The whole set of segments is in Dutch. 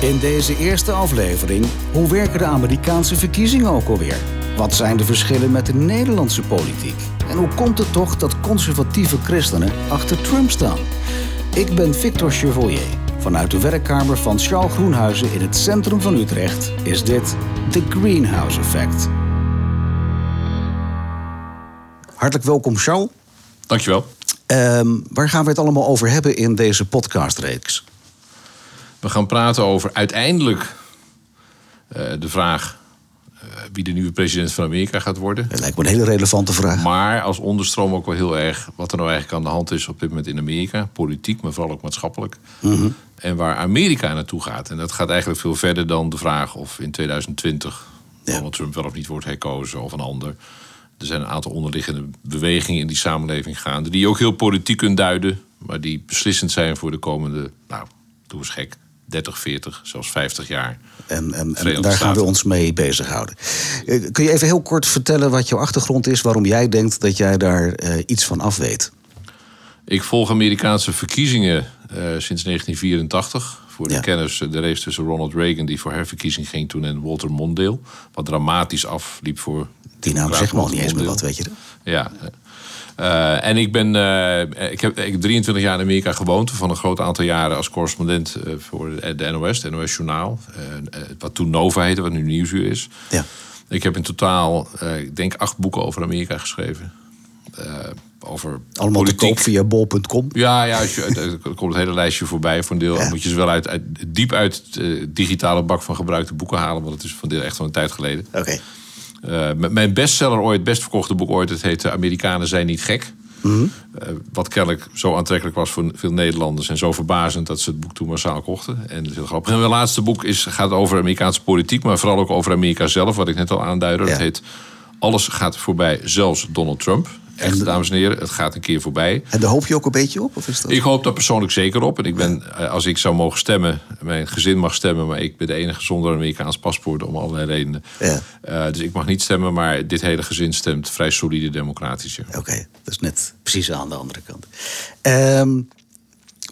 In deze eerste aflevering, hoe werken de Amerikaanse verkiezingen ook alweer? Wat zijn de verschillen met de Nederlandse politiek? En hoe komt het toch dat conservatieve christenen achter Trump staan? Ik ben Victor Chevalier. Vanuit de werkkamer van Charles Groenhuizen in het centrum van Utrecht is dit The Greenhouse Effect. Hartelijk welkom, Charles. Dankjewel. Um, waar gaan we het allemaal over hebben in deze podcastreeks? We gaan praten over uiteindelijk uh, de vraag uh, wie de nieuwe president van Amerika gaat worden. Dat lijkt me een hele relevante vraag. Maar als onderstroom ook wel heel erg wat er nou eigenlijk aan de hand is op dit moment in Amerika. Politiek, maar vooral ook maatschappelijk. Mm -hmm. En waar Amerika naartoe gaat. En dat gaat eigenlijk veel verder dan de vraag of in 2020 ja. Donald Trump wel of niet wordt herkozen of een ander. Er zijn een aantal onderliggende bewegingen in die samenleving gaande. Die je ook heel politiek kunt duiden. Maar die beslissend zijn voor de komende, nou, doe eens gek, 30, 40, zelfs 50 jaar. En, en, en daar gaan we ons mee bezighouden. Eh, kun je even heel kort vertellen wat jouw achtergrond is, waarom jij denkt dat jij daar uh, iets van af weet? Ik volg Amerikaanse verkiezingen uh, sinds 1984. Voor de ja. kennis de race tussen Ronald Reagan, die voor herverkiezing ging toen, en Walter Mondale. Wat dramatisch afliep voor. Die naam zegt me al niet eens meer wat, weet je dat? Ja. Uh, en ik ben uh, ik heb, ik heb 23 jaar in Amerika gewoond. Van een groot aantal jaren als correspondent uh, voor de NOS, het NOS Journaal. wat toen Nova heette, wat nu Nieuwsuur is. Ja. Ik heb in totaal, ik denk, acht boeken over Amerika geschreven. over Allemaal politiek. te koop via bol.com? Ja, ja je, er komt het hele lijstje voorbij. Voor een deel ja. moet je ze wel uit, uit diep uit de digitale bak van gebruikte boeken halen. Want het is van deel echt van een tijd geleden. Oké. Okay. Uh, mijn bestseller ooit, best verkochte boek ooit, het heet Amerikanen zijn niet gek. Mm -hmm. uh, wat kennelijk zo aantrekkelijk was voor veel Nederlanders en zo verbazend dat ze het boek toen massaal kochten. En dat is heel grappig. En mijn laatste boek is, gaat over Amerikaanse politiek, maar vooral ook over Amerika zelf, wat ik net al aanduidde. Ja. Heet Alles gaat voorbij, zelfs Donald Trump. Echt, dames en heren, het gaat een keer voorbij. En daar hoop je ook een beetje op? Of is dat... Ik hoop daar persoonlijk zeker op. En ik ben, ja. als ik zou mogen stemmen, mijn gezin mag stemmen, maar ik ben de enige zonder Amerikaans paspoort om allerlei redenen. Ja. Uh, dus ik mag niet stemmen, maar dit hele gezin stemt vrij solide democratisch. Oké, okay, dat is net precies aan de andere kant. Um,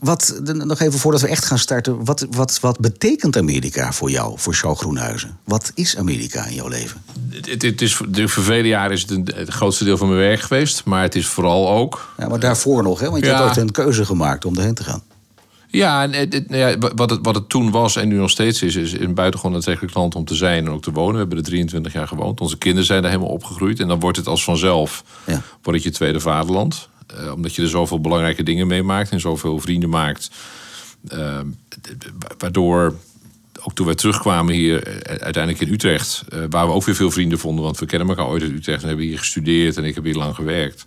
wat, nog even voordat we echt gaan starten. Wat, wat, wat betekent Amerika voor jou, voor Charles Groenhuizen? Wat is Amerika in jouw leven? Het, het is, de, voor vele jaren is het een, het grootste deel van mijn werk geweest. Maar het is vooral ook... Ja, maar daarvoor nog, hè? Want je ja. hebt ooit een keuze gemaakt om erheen te gaan. Ja, en het, ja, wat, het, wat het toen was en nu nog steeds is, is een buitengewoon aantrekkelijk land om te zijn en ook te wonen. We hebben er 23 jaar gewoond. Onze kinderen zijn er helemaal opgegroeid. En dan wordt het als vanzelf ja. wordt het je tweede vaderland. Uh, omdat je er zoveel belangrijke dingen meemaakt en zoveel vrienden maakt. Uh, waardoor, ook toen wij terugkwamen hier, uh, uiteindelijk in Utrecht, waar we ook weer veel vrienden vonden, want we kennen elkaar ooit uit Utrecht en hebben hier gestudeerd en ik heb hier lang gewerkt.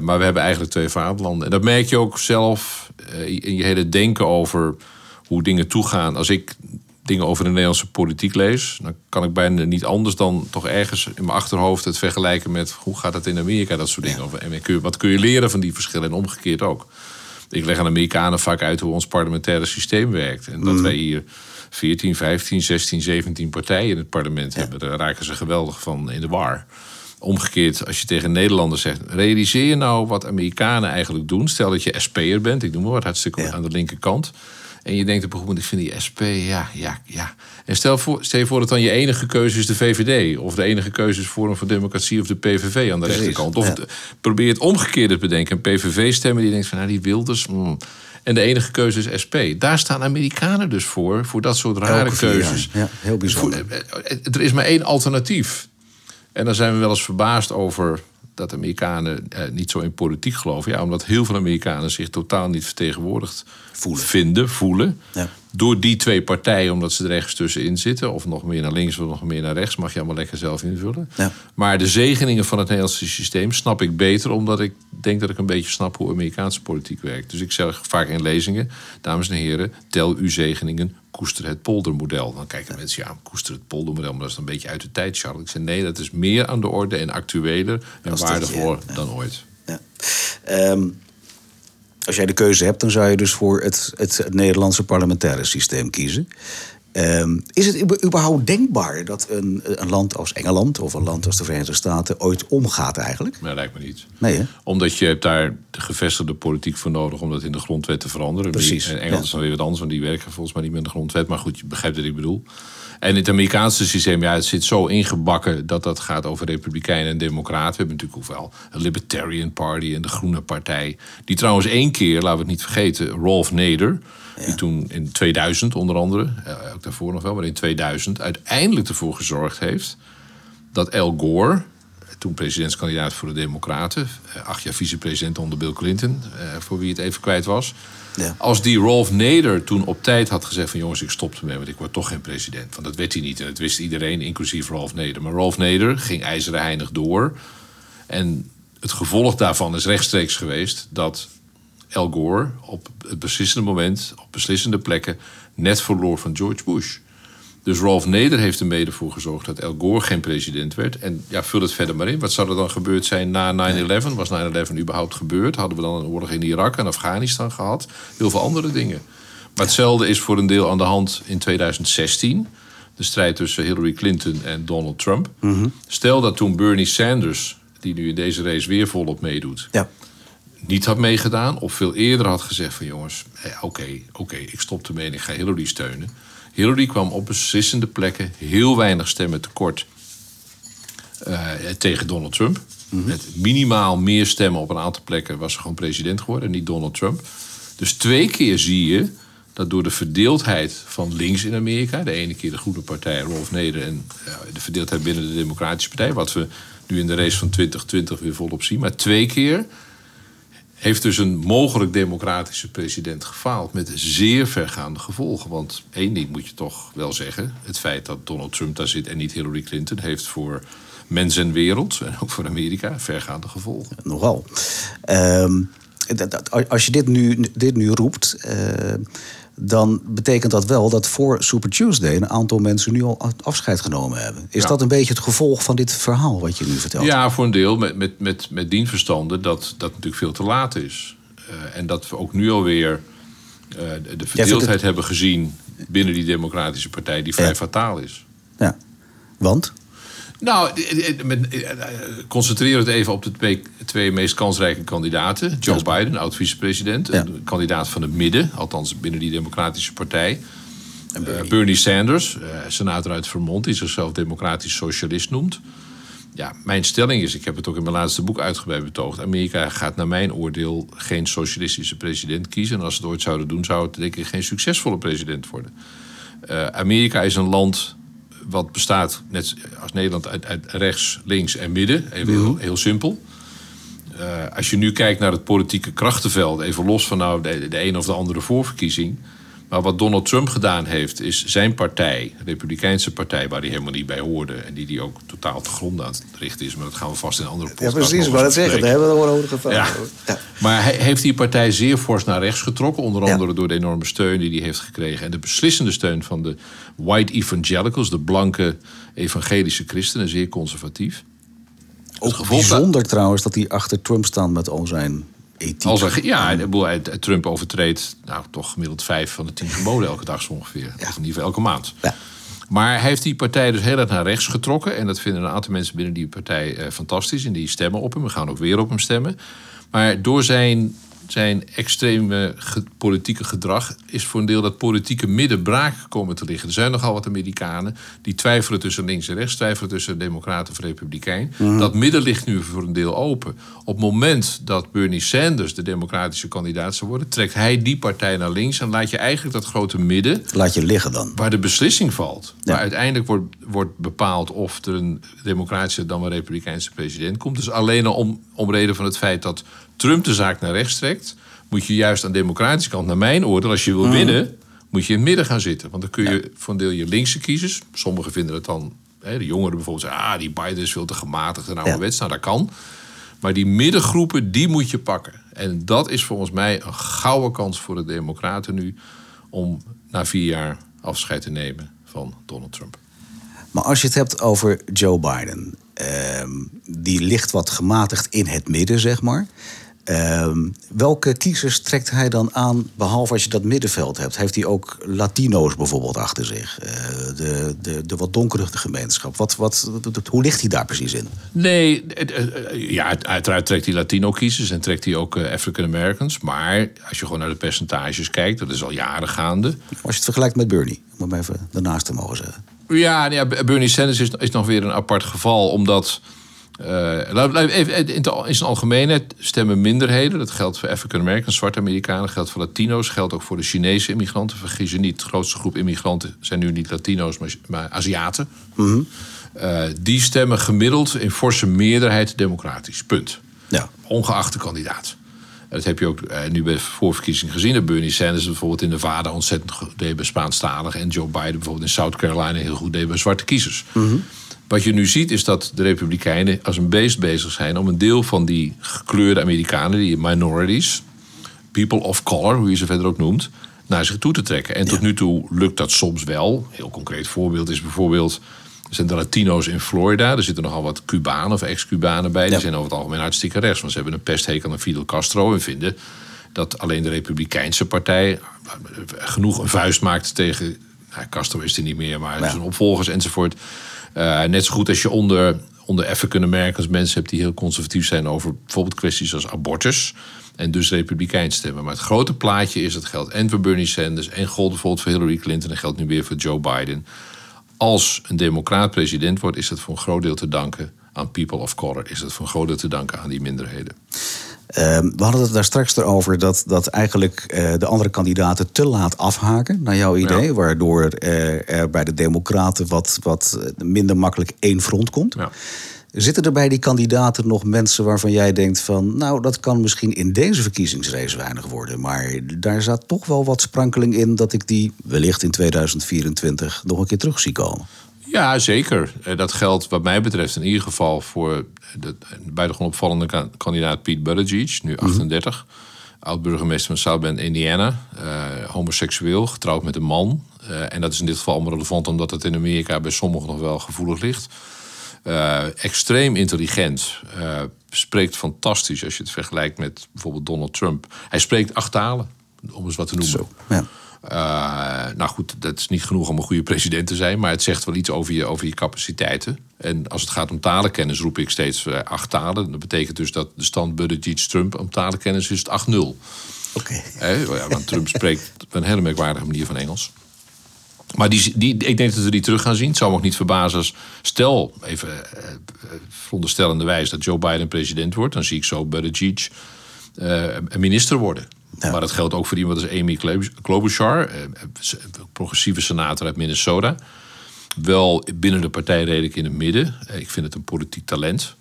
maar we hebben eigenlijk twee vaderlanden. En dat merk je ook zelf in je hele denken over hoe dingen toegaan. Als ik dingen over de Nederlandse politiek lees, dan kan ik bijna niet anders dan toch ergens in mijn achterhoofd het vergelijken met hoe gaat het in Amerika, dat soort dingen. En wat kun je leren van die verschillen en omgekeerd ook. Ik leg aan Amerikanen vaak uit hoe ons parlementaire systeem werkt. En dat mm. wij hier 14, 15, 16, 17 partijen in het parlement ja. hebben. Daar raken ze geweldig van in de war. Omgekeerd, als je tegen Nederlanders zegt: realiseer je nou wat Amerikanen eigenlijk doen? Stel dat je SP'er bent, ik noem maar wat, hartstikke ja. aan de linkerkant. En je denkt op een gegeven moment, ik vind die SP, ja, ja, ja. En stel, voor, stel je voor dat dan je enige keuze is de VVD. Of de enige keuze is Forum voor Democratie of de PVV aan de Precies, rechterkant. Of ja. probeer het omgekeerd te bedenken. Een PVV-stemmer die denkt van, nou die Wilders... Mm. En de enige keuze is SP. Daar staan Amerikanen dus voor, voor dat soort rare Elke keuzes. Ja, heel bijzonder. Er is maar één alternatief. En dan zijn we wel eens verbaasd over dat Amerikanen eh, niet zo in politiek geloven. Ja, omdat heel veel Amerikanen zich totaal niet vertegenwoordigd voelen. vinden, voelen. Ja. Door die twee partijen, omdat ze er ergens tussenin zitten. Of nog meer naar links of nog meer naar rechts. Mag je allemaal lekker zelf invullen. Ja. Maar de zegeningen van het Nederlandse systeem snap ik beter. Omdat ik denk dat ik een beetje snap hoe Amerikaanse politiek werkt. Dus ik zeg vaak in lezingen. Dames en heren, tel uw zegeningen. Koester het poldermodel. Dan kijken mensen, ja, koester het poldermodel. Maar dat is een beetje uit de tijd, Charles. Ik zeg nee, dat is meer aan de orde en actueler. En waardevoller ja. dan ooit. Ja. Um, als jij de keuze hebt, dan zou je dus voor het, het, het Nederlandse parlementaire systeem kiezen. Ehm, is het überhaupt denkbaar dat een, een, land als Engeland of een land als de Verenigde Staten ooit omgaat eigenlijk? Nee, lijkt me niet. Nee, hè? Omdat je hebt daar de gevestigde politiek voor nodig om dat in de grondwet te veranderen. Precies. En Engeland is dan weer wat anders, want die werken volgens mij niet met de grondwet. Maar goed, je begrijpt wat ik bedoel. En het Amerikaanse systeem, ja, het zit zo ingebakken dat dat gaat over republikeinen en democraten. We hebben natuurlijk ook wel een Libertarian Party en de Groene Partij. Die trouwens één keer, laten we het niet vergeten, Rolf Nader die toen in 2000 onder andere, eh, ook daarvoor nog wel, maar in 2000 uiteindelijk ervoor gezorgd heeft dat Al Gore, toen presidentskandidaat voor de Democraten, eh, acht jaar vicepresident onder Bill Clinton, eh, voor wie het even kwijt was. Ja. Als die Rolf Nader toen op tijd had gezegd van jongens, ik stop ermee, want ik word toch geen president. Want dat werd hij niet en dat wist iedereen, inclusief Rolf Nader. Maar Rolf Nader ging ijzeren heinig door. En het gevolg daarvan is rechtstreeks geweest dat Al Gore op het beslissende moment, op beslissende plekken, net verloor van George Bush. Dus Rolf Nader heeft er mede voor gezorgd dat Al Gore geen president werd. En ja, vul het verder maar in. Wat zou er dan gebeurd zijn na 9-11? Was 9-11 überhaupt gebeurd? Hadden we dan een oorlog in Irak en Afghanistan gehad? Heel veel andere dingen. Maar hetzelfde is voor een deel aan de hand in 2016. De strijd tussen Hillary Clinton en Donald Trump. Mhm. Stel dat toen Bernie Sanders, die nu in deze race weer volop meedoet... Ja niet had meegedaan of veel eerder had gezegd van jongens, oké, oké, ik stop ermee en ik ga Hillary steunen. Hillary kwam op beslissende plekken heel weinig stemmen tekort uh, tegen Donald Trump. Met minimaal meer stemmen op een aantal plekken was ze gewoon president geworden, niet Donald Trump. Dus twee keer zie je dat door de verdeeldheid van links in Amerika, de ene keer de Groene Partij, Rolf Neder, en uh, de verdeeldheid binnen de Democratische Partij, wat we nu in de race van 2020 weer volop zien, maar twee keer heeft dus een mogelijk democratische president gefaald met zeer vergaande gevolgen. Want één ding moet je toch wel zeggen: het feit dat Donald Trump daar zit en niet Hillary Clinton heeft voor mens en wereld en ook voor Amerika vergaande gevolgen. Nogal. Um, als je dit nu, dit nu roept. Uh, dan betekent dat wel dat voor Super Tuesday een aantal mensen nu al afscheid genomen hebben. Is dat een beetje het gevolg van dit verhaal wat je nu vertelt? Ja, voor een deel met, met, met, met dien verstande dat dat natuurlijk veel te laat is. Uh, en dat we ook nu alweer uh, de verdeeldheid hebben gezien binnen die Democratische Partij, die vrij ja. fataal is. Ja, want? Nou, concentreer het even op de twee, twee meest kansrijke kandidaten. Joe Biden, oud-vicepresident. Ja. Kandidaat van het midden, althans binnen die Democratische Partij. En Bernie. Uh, Bernie Sanders, uh, senator uit Vermont, die zichzelf democratisch socialist noemt. Ja, mijn stelling is, ik heb het ook in mijn laatste boek uitgebreid betoogd... Amerika gaat naar mijn oordeel geen socialistische president kiezen. En als ze het ooit zouden doen, zou het denk ik geen succesvolle president worden. Uh, Amerika is een land wat bestaat, net als Nederland, uit, uit rechts, links en midden. Even heel, heel simpel. Uh, als je nu kijkt naar het politieke krachtenveld, even los van nou de, de een of de andere voorverkiezing. Maar wat Donald Trump gedaan heeft, is zijn partij, de Republikeinse partij, waar hij helemaal niet bij hoorde. En die die ook totaal te grond aan het richten is. Maar dat gaan we vast in andere podcast Ja, precies, maar dat zeggen. Daar hebben we gewoon over gevraagd. Ja. Ja. Maar hij heeft die partij zeer fors naar rechts getrokken. Onder andere ja. door de enorme steun die hij heeft gekregen. En de beslissende steun van de white evangelicals, de blanke evangelische christenen, zeer conservatief. Ook bijzonder trouwens dat hij achter Trump staat met al zijn ethiek. Als er, ja, Trump overtreedt nou, toch gemiddeld vijf van de tien geboden elke dag zo ongeveer. Ja. Of in ieder geval elke maand. Ja. Maar hij heeft die partij dus heel erg naar rechts getrokken. En dat vinden een aantal mensen binnen die partij eh, fantastisch. En die stemmen op hem. We gaan ook weer op hem stemmen. Maar door zijn zijn extreme ge politieke gedrag is voor een deel dat politieke midden braak komen te liggen. Er zijn nogal wat Amerikanen die twijfelen tussen links en rechts, twijfelen tussen democraat of republikein. Mhm. Dat midden ligt nu voor een deel open. Op het moment dat Bernie Sanders de democratische kandidaat zou worden, trekt hij die partij naar links en laat je eigenlijk dat grote midden. Laat je liggen dan. Waar de beslissing valt. Ja. Waar uiteindelijk wordt, wordt bepaald of er een democratische dan een republikeinse president komt. Dus alleen al om, om reden van het feit dat Trump de zaak naar rechts trekt, moet je juist aan de democratische kant, naar mijn oordeel, als je wil Mhm. winnen, moet je in het midden gaan zitten. Want dan kun je voor een deel je linkse kiezers, sommigen vinden het dan, hè, de jongeren bijvoorbeeld, zeggen, ah, die Biden is veel te gematigd en ouderwets. Nou, dat kan. Maar die middengroepen, die moet je pakken. En dat is volgens mij een gouden kans voor de Democraten nu om na vier jaar afscheid te nemen van Donald Trump. Maar als je het hebt over Joe Biden, ehm, die ligt wat gematigd in het midden, zeg maar. Ehm, welke kiezers trekt hij dan aan, behalve als je dat middenveld hebt? Heeft hij ook Latino's bijvoorbeeld achter zich? Uh, de, de, de wat donkere gemeenschap. Wat, wat, hoe ligt hij daar precies in? Nee, ja, uiteraard trekt hij Latino-kiezers en trekt hij ook African Americans. Maar als je gewoon naar de percentages kijkt, dat is al jaren gaande. Als je het vergelijkt met Bernie, om hem even daarnaast te mogen zeggen. Ja, ja Bernie Sanders is, is nog weer een apart geval, omdat in zijn algemeenheid stemmen minderheden. Dat geldt voor African Americans, zwarte Amerikanen, geldt voor Latino's, geldt ook voor de Chinese immigranten. Vergis je niet, de grootste groep immigranten zijn nu niet Latino's, maar, maar Aziaten. Mhm. Eh, die stemmen gemiddeld in forse meerderheid democratisch. Punt. Ja. Ongeacht de kandidaat. Dat heb je ook uh, nu bij de voorverkiezingen gezien. Dat Bernie Sanders bijvoorbeeld in Nevada ontzettend goed deed bij Spaanstaligen. En Joe Biden bijvoorbeeld in South Carolina heel goed deed bij zwarte kiezers. Mm wat je nu ziet is dat de Republikeinen als een beest bezig zijn om een deel van die gekleurde Amerikanen, die minorities, people of color, hoe je ze verder ook noemt, naar zich toe te trekken. En tot nu toe lukt dat soms wel. Een heel concreet voorbeeld is bijvoorbeeld. Er zijn de Latino's in Florida. Er zitten nogal wat Cubanen of ex-Cubanen bij. Die zijn over het algemeen hartstikke rechts. Want ze hebben een pesthekel aan Fidel Castro. En vinden dat alleen de Republikeinse partij genoeg een vuist maakt tegen. Nou, Castro is er niet meer, maar zijn opvolgers enzovoort. Uh, net zo goed als je onder, onder African Americans mensen hebt die heel conservatief zijn over bijvoorbeeld kwesties als abortus. En dus republikeins stemmen. Maar het grote plaatje is, dat geldt en voor Bernie Sanders en gold bijvoorbeeld voor Hillary Clinton en geldt nu weer voor Joe Biden. Als een democraat president wordt, is dat voor een groot deel te danken aan people of color. Is dat voor een groot deel te danken aan die minderheden. Ehm, we hadden het daar straks erover dat, dat eigenlijk uh, de andere kandidaten te laat afhaken, naar jouw idee. Waardoor uh, er bij de Democraten wat, wat minder makkelijk één front komt. Ja. Zitten er bij die kandidaten nog mensen waarvan jij denkt van... nou, dat kan misschien in deze verkiezingsrace weinig worden... maar daar zat toch wel wat sprankeling in... dat ik die wellicht in 2024 nog een keer terug zie komen? Ja, zeker. Eh, dat geldt wat mij betreft in ieder geval voor de buitengewoon opvallende kandidaat Pete Buttigieg, nu 38. Mhm. Oud-burgemeester van South Bend, Indiana. Uh, homoseksueel, getrouwd met een man. Uh, en dat is in dit geval allemaal relevant omdat het in Amerika bij sommigen nog wel gevoelig ligt. Uh, extreem intelligent. spreekt fantastisch als je het vergelijkt met bijvoorbeeld Donald Trump. Hij spreekt acht talen, om eens wat te noemen. Zo, ja. Uh, nou goed, dat is niet genoeg om een goede president te zijn, maar het zegt wel iets over je, over je capaciteiten. En als het gaat om talenkennis, roep ik steeds uh, acht talen. Dat betekent dus dat de stand Buttigieg-Trump om talenkennis is het 8-0. Oké. Okay. ja, want Trump spreekt op een hele merkwaardige manier van Engels. Maar die, die, ik denk dat we die terug gaan zien. Het zou me ook niet verbazen als... Stel, even uh, veronderstellende wijze... dat Joe Biden president wordt. Dan zie ik zo Buttigieg uh, minister worden. Maar dat geldt ook voor iemand als Amy Klobuchar, eh, progressieve senator uit Minnesota. Wel binnen de partij redelijk in het midden. Eh, ik vind het een politiek talent.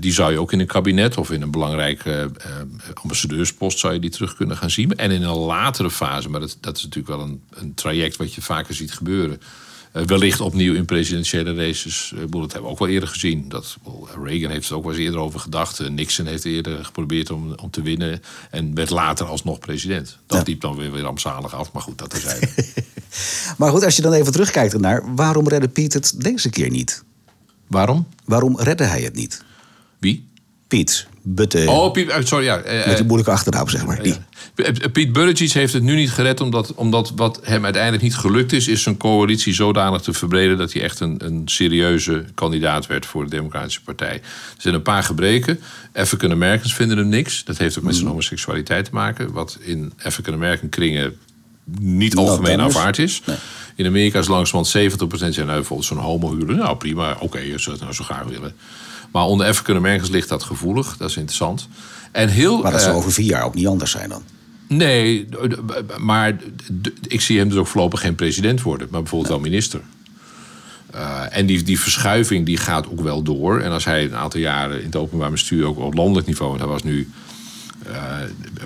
Die zou je ook in een kabinet of in een belangrijke ambassadeurspost zou je die terug kunnen gaan zien. En in een latere fase, maar dat, dat is natuurlijk wel een, een traject wat je vaker ziet gebeuren. Uh, wellicht opnieuw in presidentiële races. Uh, dat hebben we ook wel eerder gezien. Dat, Reagan heeft er ook wel eens eerder over gedacht. Uh, Nixon heeft eerder geprobeerd om, om te winnen. En werd later alsnog president. Dat ja. liep dan weer, weer rampzalig af. Maar goed, dat is eigenlijk. maar goed, als je dan even terugkijkt naar... waarom redde Piet het deze keer niet? Waarom? Waarom redde hij het niet? Wie? Piet. Butte. Oh, Piet, sorry, ja. met die moeilijke achternaam, zeg maar. Die. Piet Buttigieg heeft het nu niet gered... Omdat, omdat wat hem uiteindelijk niet gelukt is... is zijn coalitie zodanig te verbreden... dat hij echt een, een serieuze kandidaat werd voor de Democratische Partij. Er zijn een paar gebreken. African Americans vinden hem niks. Dat heeft ook met zijn mm. homoseksualiteit te maken. Wat in African American kringen niet algemeen aanvaard is. In Amerika is langzamerhand 70% zijn nou, bijvoorbeeld zo'n homohuwelijk. Nou prima, oké, okay, als ze het nou zo graag willen. Maar onder African Americans ligt dat gevoelig. Dat is interessant. En heel, maar dat zou eh, over vier jaar ook niet anders zijn dan? Nee, maar ik zie hem dus ook voorlopig geen president worden, maar bijvoorbeeld wel minister. Uh, en die, die verschuiving die gaat ook wel door. En als hij een aantal jaren in het openbaar bestuur, ook op landelijk niveau, want hij was nu uh,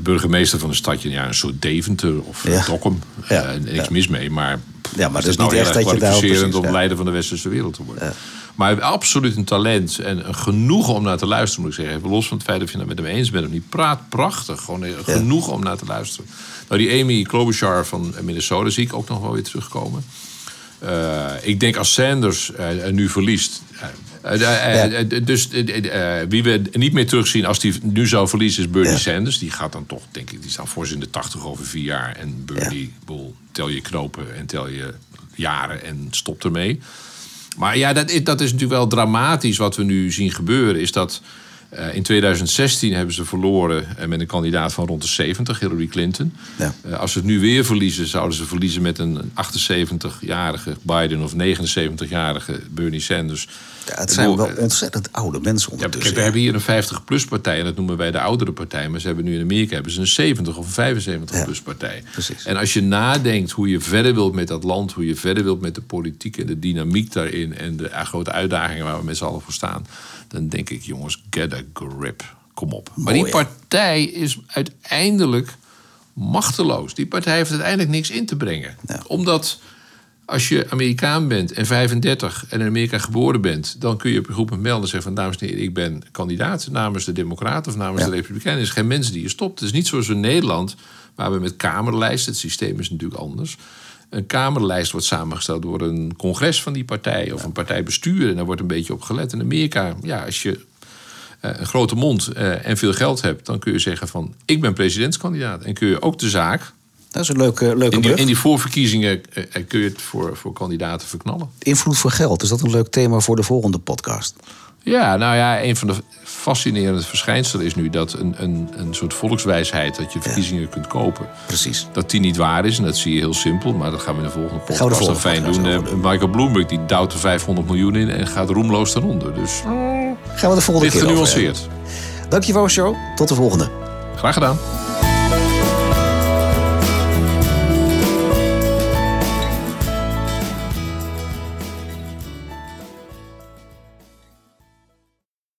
burgemeester van een stadje, ja, een soort Deventer of ja. Dokkum. Ja. Uh, niks mis mee, maar, ja, maar het is, nou niet echt dat je daar om leider van de westerse wereld te worden. Maar absoluut een talent en een genoegen om naar te luisteren, moet ik zeggen. Los van het feit dat je het met hem eens bent of niet. Praat prachtig. Gewoon genoeg om naar te luisteren. Nou, die Amy Klobuchar van Minnesota zie ik ook nog wel weer terugkomen. ik denk als Sanders nu verliest. Dus wie we niet meer terugzien als die nu zou verliezen is Bernie Sanders. Die gaat dan toch, denk ik, die staat voor in de 80 over vier jaar. En Bernie, boel, tel je knopen en tel je jaren en stop ermee. Maar ja, dat is, dat is natuurlijk wel dramatisch wat we nu zien gebeuren. Is dat in 2016 hebben ze verloren uh, met een kandidaat van rond de 70, Hillary Clinton. Ja. Uh, als ze het nu weer verliezen, zouden ze verliezen met een 78-jarige Biden of 79-jarige Bernie Sanders. Ja, het zijn wel ontzettend oude mensen ondertussen. Ja, we hebben hier een 50-plus partij en dat noemen wij de oudere partij. Maar ze hebben nu in Amerika hebben ze een 70 of een 75-plus partij. precies. En als je nadenkt hoe je verder wilt met dat land, hoe je verder wilt met de politiek en de dynamiek daarin en de grote uitdagingen waar we met z'n allen voor staan dan denk ik, jongens, get a grip. Kom op. maar die partij is uiteindelijk machteloos. Die partij heeft uiteindelijk niks in te brengen. Omdat als je Amerikaan bent en 35 en in Amerika geboren bent, dan kun je op een groep melden en zeggen van dames en heren, ik ben kandidaat namens de Democraten of namens de Republikeinen. Er is geen mensen die je stopt. Het is niet zoals in Nederland, waar we met kamerlijsten, het systeem is natuurlijk anders een Kamerlijst wordt samengesteld door een congres van die partij of een partijbestuur. En daar wordt een beetje op gelet. In Amerika, ja, als je een grote mond uh, en veel geld hebt, dan kun je zeggen van ik ben presidentskandidaat. En kun je ook de zaak. Dat is een leuke, leuke in die, in die voorverkiezingen uh, kun je het voor, voor kandidaten verknallen. Invloed voor geld, is dat een leuk thema voor de volgende podcast? Ja, nou ja, een van de fascinerende verschijnselen is nu dat een, een, een soort volkswijsheid dat je verkiezingen kunt kopen. Precies. Dat die niet waar is en dat zie je heel simpel, maar dat gaan we in de volgende podcast dan fijn doen. Uh, Michael Bloomberg die duwt er 500 miljoen in en gaat roemloos eronder. Dus gaan we de volgende keer genuanceerd. Dankjewel, show. Tot de volgende. Graag gedaan.